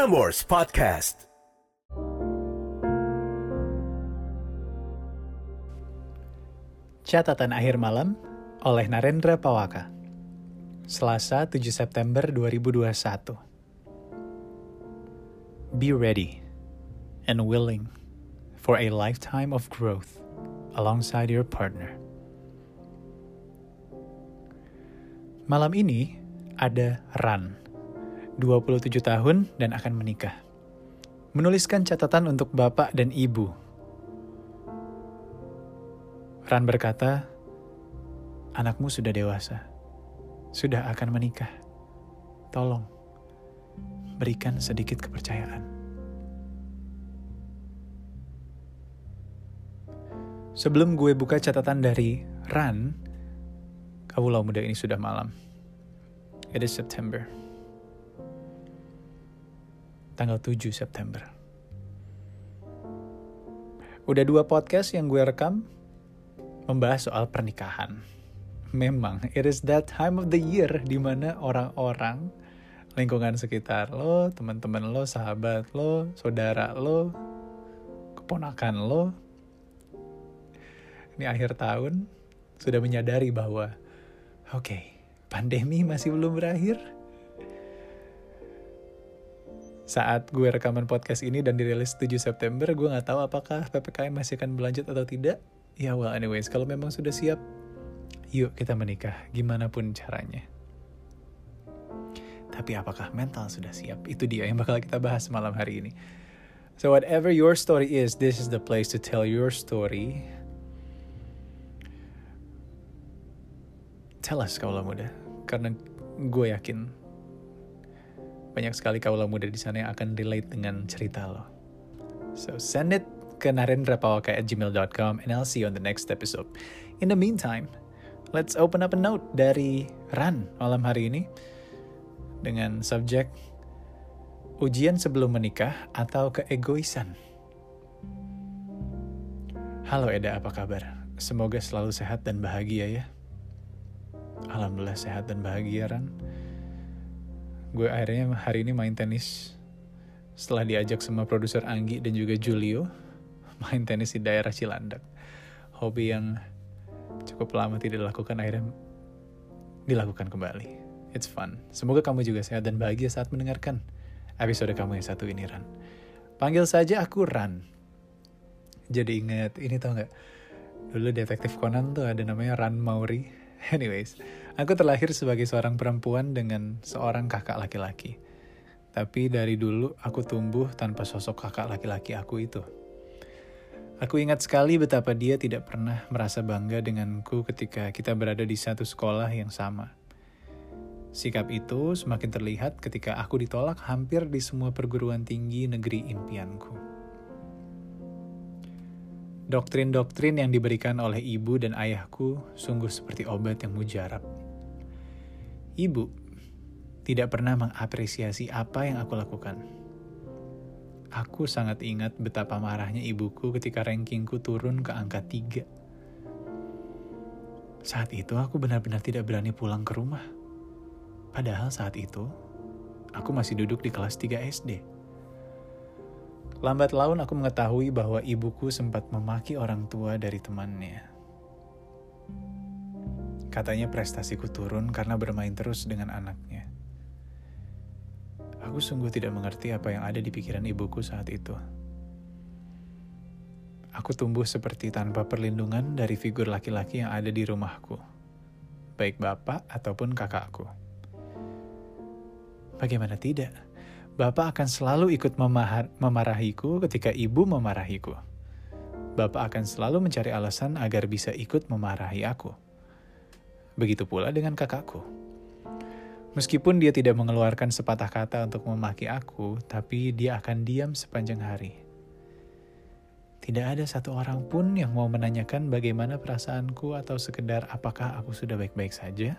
Podcast. Catatan akhir malam oleh Narendra Pawaka. Selasa 7 September 2021. Be ready and willing for a lifetime of growth alongside your partner. Malam ini ada Ran, 27 tahun dan akan menikah. Menuliskan catatan untuk bapak dan ibu. Ran berkata, anakmu sudah dewasa, sudah akan menikah. Tolong, berikan sedikit kepercayaan. Sebelum gue buka catatan dari Ran, Kaulah muda ini sudah malam. It is September. Tanggal 7 September. Udah dua podcast yang gue rekam membahas soal pernikahan. Memang, it is that time of the year di mana orang-orang lingkungan sekitar lo, teman-teman lo, sahabat lo, saudara lo, keponakan lo, ini akhir tahun sudah menyadari bahwa oke, okay, pandemi masih belum berakhir. Saat gue rekaman podcast ini dan dirilis 7 September, gue nggak tahu apakah PPKM masih akan berlanjut atau tidak. Ya well anyways, kalau memang sudah siap, yuk kita menikah, gimana pun caranya. Tapi apakah mental sudah siap? Itu dia yang bakal kita bahas malam hari ini. So whatever your story is, this is the place to tell your story. Tell us kaulah muda, karena gue yakin banyak sekali kaulah muda di sana yang akan relate dengan cerita lo. So send it ke narendrapawaka at gmail.com and I'll see you on the next episode. In the meantime, let's open up a note dari Ran malam hari ini dengan subjek ujian sebelum menikah atau keegoisan. Halo Eda, apa kabar? Semoga selalu sehat dan bahagia ya. Alhamdulillah sehat dan bahagia Ran. Gue akhirnya hari ini main tenis setelah diajak sama produser Anggi dan juga Julio main tenis di daerah Cilandak. Hobi yang cukup lama tidak dilakukan akhirnya dilakukan kembali. It's fun. Semoga kamu juga sehat dan bahagia saat mendengarkan episode kamu yang satu ini Ran. Panggil saja aku Ran. Jadi inget ini tau gak? Dulu detektif Conan tuh ada namanya Ran Mauri Anyways, aku terlahir sebagai seorang perempuan dengan seorang kakak laki-laki. Tapi dari dulu aku tumbuh tanpa sosok kakak laki-laki aku itu. Aku ingat sekali betapa dia tidak pernah merasa bangga denganku ketika kita berada di satu sekolah yang sama. Sikap itu semakin terlihat ketika aku ditolak hampir di semua perguruan tinggi negeri impianku. Doktrin-doktrin yang diberikan oleh ibu dan ayahku sungguh seperti obat yang mujarab. Ibu tidak pernah mengapresiasi apa yang aku lakukan. Aku sangat ingat betapa marahnya ibuku ketika rankingku turun ke angka 3. Saat itu aku benar-benar tidak berani pulang ke rumah. Padahal saat itu, aku masih duduk di kelas 3 SD. Lambat laun aku mengetahui bahwa ibuku sempat memaki orang tua dari temannya. Katanya prestasiku turun karena bermain terus dengan anaknya. Aku sungguh tidak mengerti apa yang ada di pikiran ibuku saat itu. Aku tumbuh seperti tanpa perlindungan dari figur laki-laki yang ada di rumahku, baik bapak ataupun kakakku. Bagaimana tidak? Bapak akan selalu ikut memarahiku ketika ibu memarahiku. Bapak akan selalu mencari alasan agar bisa ikut memarahi aku. Begitu pula dengan kakakku. Meskipun dia tidak mengeluarkan sepatah kata untuk memaki aku, tapi dia akan diam sepanjang hari. Tidak ada satu orang pun yang mau menanyakan bagaimana perasaanku atau sekedar apakah aku sudah baik-baik saja.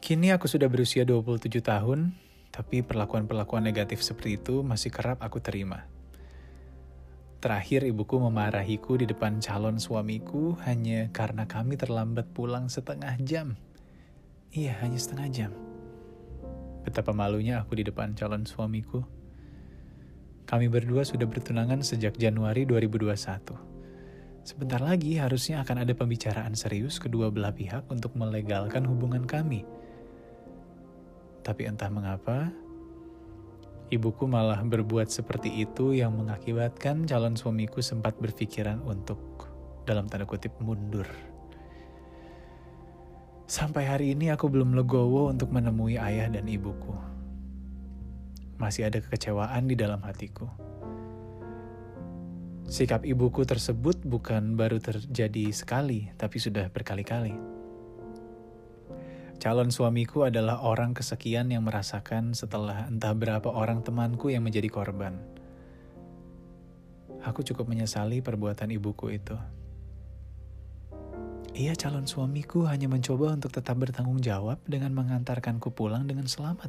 Kini aku sudah berusia 27 tahun, tapi perlakuan-perlakuan negatif seperti itu masih kerap aku terima. Terakhir ibuku memarahiku di depan calon suamiku hanya karena kami terlambat pulang setengah jam. Iya, hanya setengah jam. betapa malunya aku di depan calon suamiku. Kami berdua sudah bertunangan sejak Januari 2021. Sebentar lagi harusnya akan ada pembicaraan serius kedua belah pihak untuk melegalkan hubungan kami. Tapi entah mengapa, ibuku malah berbuat seperti itu yang mengakibatkan calon suamiku sempat berpikiran untuk, dalam tanda kutip, mundur. Sampai hari ini aku belum legowo untuk menemui ayah dan ibuku. Masih ada kekecewaan di dalam hatiku. Sikap ibuku tersebut bukan baru terjadi sekali, tapi sudah berkali-kali. Calon suamiku adalah orang kesekian yang merasakan setelah entah berapa orang temanku yang menjadi korban. Aku cukup menyesali perbuatan ibuku itu. Ia calon suamiku hanya mencoba untuk tetap bertanggung jawab dengan mengantarkanku pulang dengan selamat.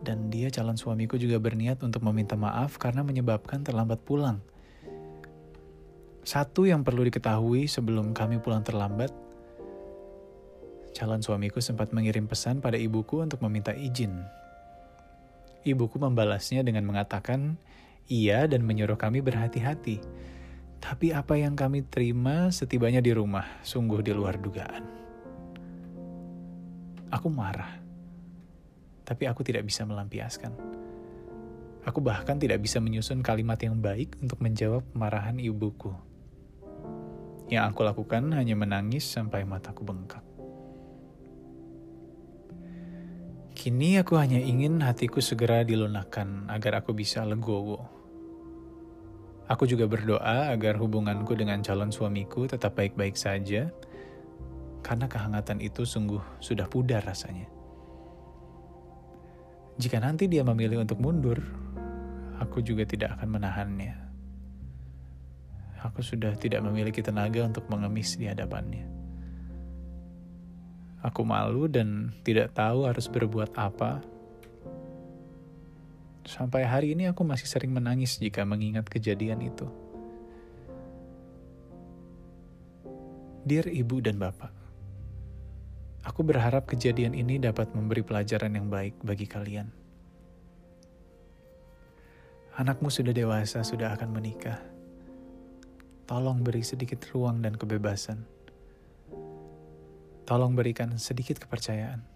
Dan dia calon suamiku juga berniat untuk meminta maaf karena menyebabkan terlambat pulang. Satu yang perlu diketahui sebelum kami pulang terlambat, calon suamiku sempat mengirim pesan pada ibuku untuk meminta izin. Ibuku membalasnya dengan mengatakan iya dan menyuruh kami berhati-hati tapi apa yang kami terima setibanya di rumah sungguh di luar dugaan. Aku marah, tapi aku tidak bisa melampiaskan. Aku bahkan tidak bisa menyusun kalimat yang baik untuk menjawab kemarahan ibuku. Yang aku lakukan hanya menangis sampai mataku bengkak. Kini aku hanya ingin hatiku segera dilunakkan agar aku bisa legowo Aku juga berdoa agar hubunganku dengan calon suamiku tetap baik-baik saja, karena kehangatan itu sungguh sudah pudar rasanya. Jika nanti dia memilih untuk mundur, aku juga tidak akan menahannya. Aku sudah tidak memiliki tenaga untuk mengemis di hadapannya. Aku malu dan tidak tahu harus berbuat apa Sampai hari ini aku masih sering menangis jika mengingat kejadian itu. Dear Ibu dan Bapak, aku berharap kejadian ini dapat memberi pelajaran yang baik bagi kalian. Anakmu sudah dewasa, sudah akan menikah. Tolong beri sedikit ruang dan kebebasan. Tolong berikan sedikit kepercayaan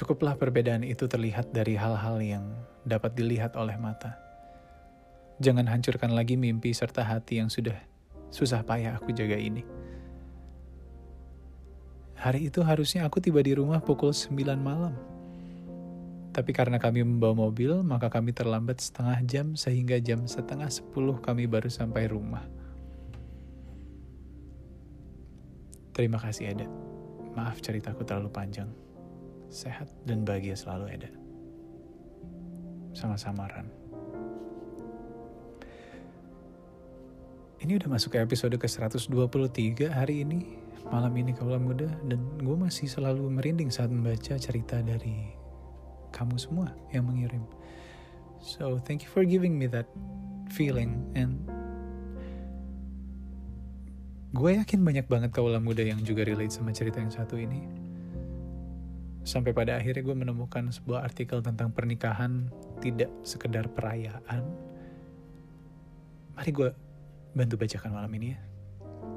Cukuplah perbedaan itu terlihat dari hal-hal yang dapat dilihat oleh mata. Jangan hancurkan lagi mimpi serta hati yang sudah susah payah aku jaga ini. Hari itu harusnya aku tiba di rumah pukul 9 malam. Tapi karena kami membawa mobil, maka kami terlambat setengah jam sehingga jam setengah 10 kami baru sampai rumah. Terima kasih Eda. Maaf ceritaku terlalu panjang sehat dan bahagia selalu Eda. Sama-sama Ran. Ini udah masuk ke episode ke-123 hari ini, malam ini kaulah muda, dan gue masih selalu merinding saat membaca cerita dari kamu semua yang mengirim. So, thank you for giving me that feeling, and gue yakin banyak banget kaulah muda yang juga relate sama cerita yang satu ini sampai pada akhirnya gue menemukan sebuah artikel tentang pernikahan tidak sekedar perayaan. Mari gue bantu bacakan malam ini ya.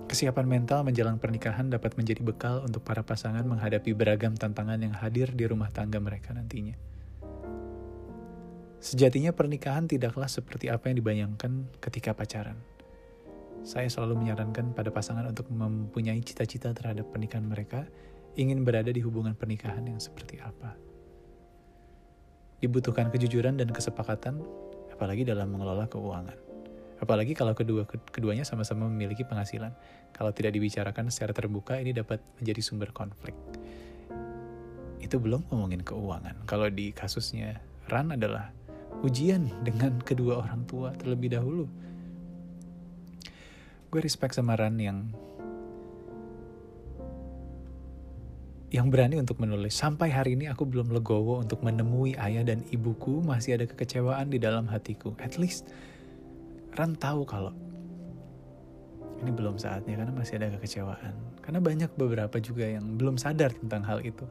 Kesiapan mental menjelang pernikahan dapat menjadi bekal untuk para pasangan menghadapi beragam tantangan yang hadir di rumah tangga mereka nantinya. Sejatinya pernikahan tidaklah seperti apa yang dibayangkan ketika pacaran. Saya selalu menyarankan pada pasangan untuk mempunyai cita-cita terhadap pernikahan mereka ingin berada di hubungan pernikahan yang seperti apa. Dibutuhkan kejujuran dan kesepakatan, apalagi dalam mengelola keuangan. Apalagi kalau kedua keduanya sama-sama memiliki penghasilan. Kalau tidak dibicarakan secara terbuka, ini dapat menjadi sumber konflik. Itu belum ngomongin keuangan. Kalau di kasusnya Ran adalah ujian dengan kedua orang tua terlebih dahulu. Gue respect sama Ran yang yang berani untuk menulis. Sampai hari ini aku belum legowo untuk menemui ayah dan ibuku, masih ada kekecewaan di dalam hatiku. At least Ran tahu kalau ini belum saatnya karena masih ada kekecewaan. Karena banyak beberapa juga yang belum sadar tentang hal itu.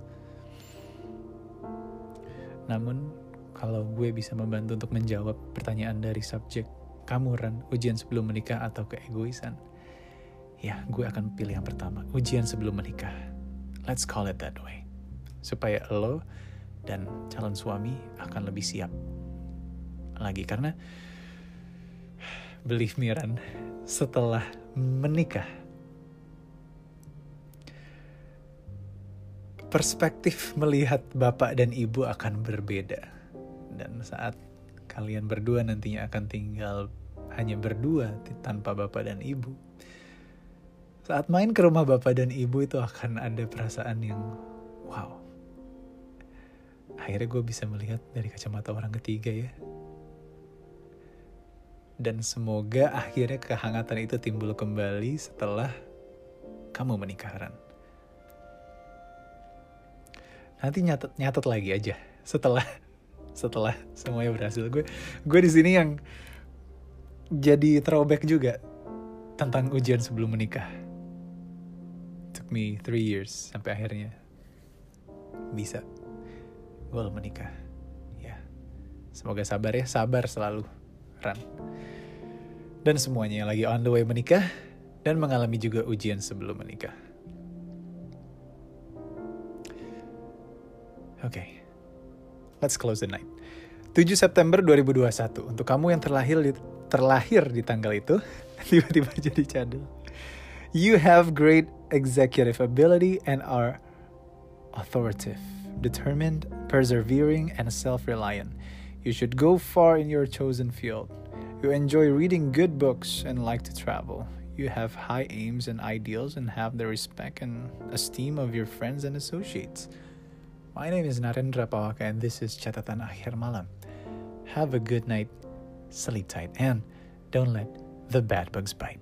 Namun, kalau gue bisa membantu untuk menjawab pertanyaan dari subjek kamu Ran, ujian sebelum menikah atau keegoisan? Ya, gue akan pilih yang pertama, ujian sebelum menikah. Let's call it that way. Supaya lo dan calon suami akan lebih siap lagi karena believe me Ran, setelah menikah perspektif melihat bapak dan ibu akan berbeda dan saat kalian berdua nantinya akan tinggal hanya berdua tanpa bapak dan ibu. Saat main ke rumah bapak dan ibu itu akan ada perasaan yang wow. Akhirnya gue bisa melihat dari kacamata orang ketiga ya. Dan semoga akhirnya kehangatan itu timbul kembali setelah kamu menikah Ran. Nanti nyatet nyatet lagi aja setelah setelah semuanya berhasil. Gue gue di sini yang jadi throwback juga tentang ujian sebelum menikah. Took me three years sampai akhirnya bisa gue menikah. Ya semoga sabar ya. Sabar selalu Ran. Dan semuanya yang lagi on the way menikah dan mengalami juga ujian sebelum menikah. Oke. okay. Let's close the night 7 September 2021 untuk kamu yang terlahir di, terlahir di tanggal itu tiba-tiba jadi cadel you have great executive ability and are authoritative, determined, persevering, and self reliant. You should go far in your chosen field. You enjoy reading good books and like to travel. You have high aims and ideals and have the respect and esteem of your friends and associates. My name is Narendra Pawaka and this is Catatan Akhir Malam. Have a good night, sleep tight, and don't let the bad bugs bite.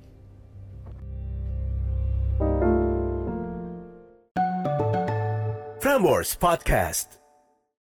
Frameworks Podcast.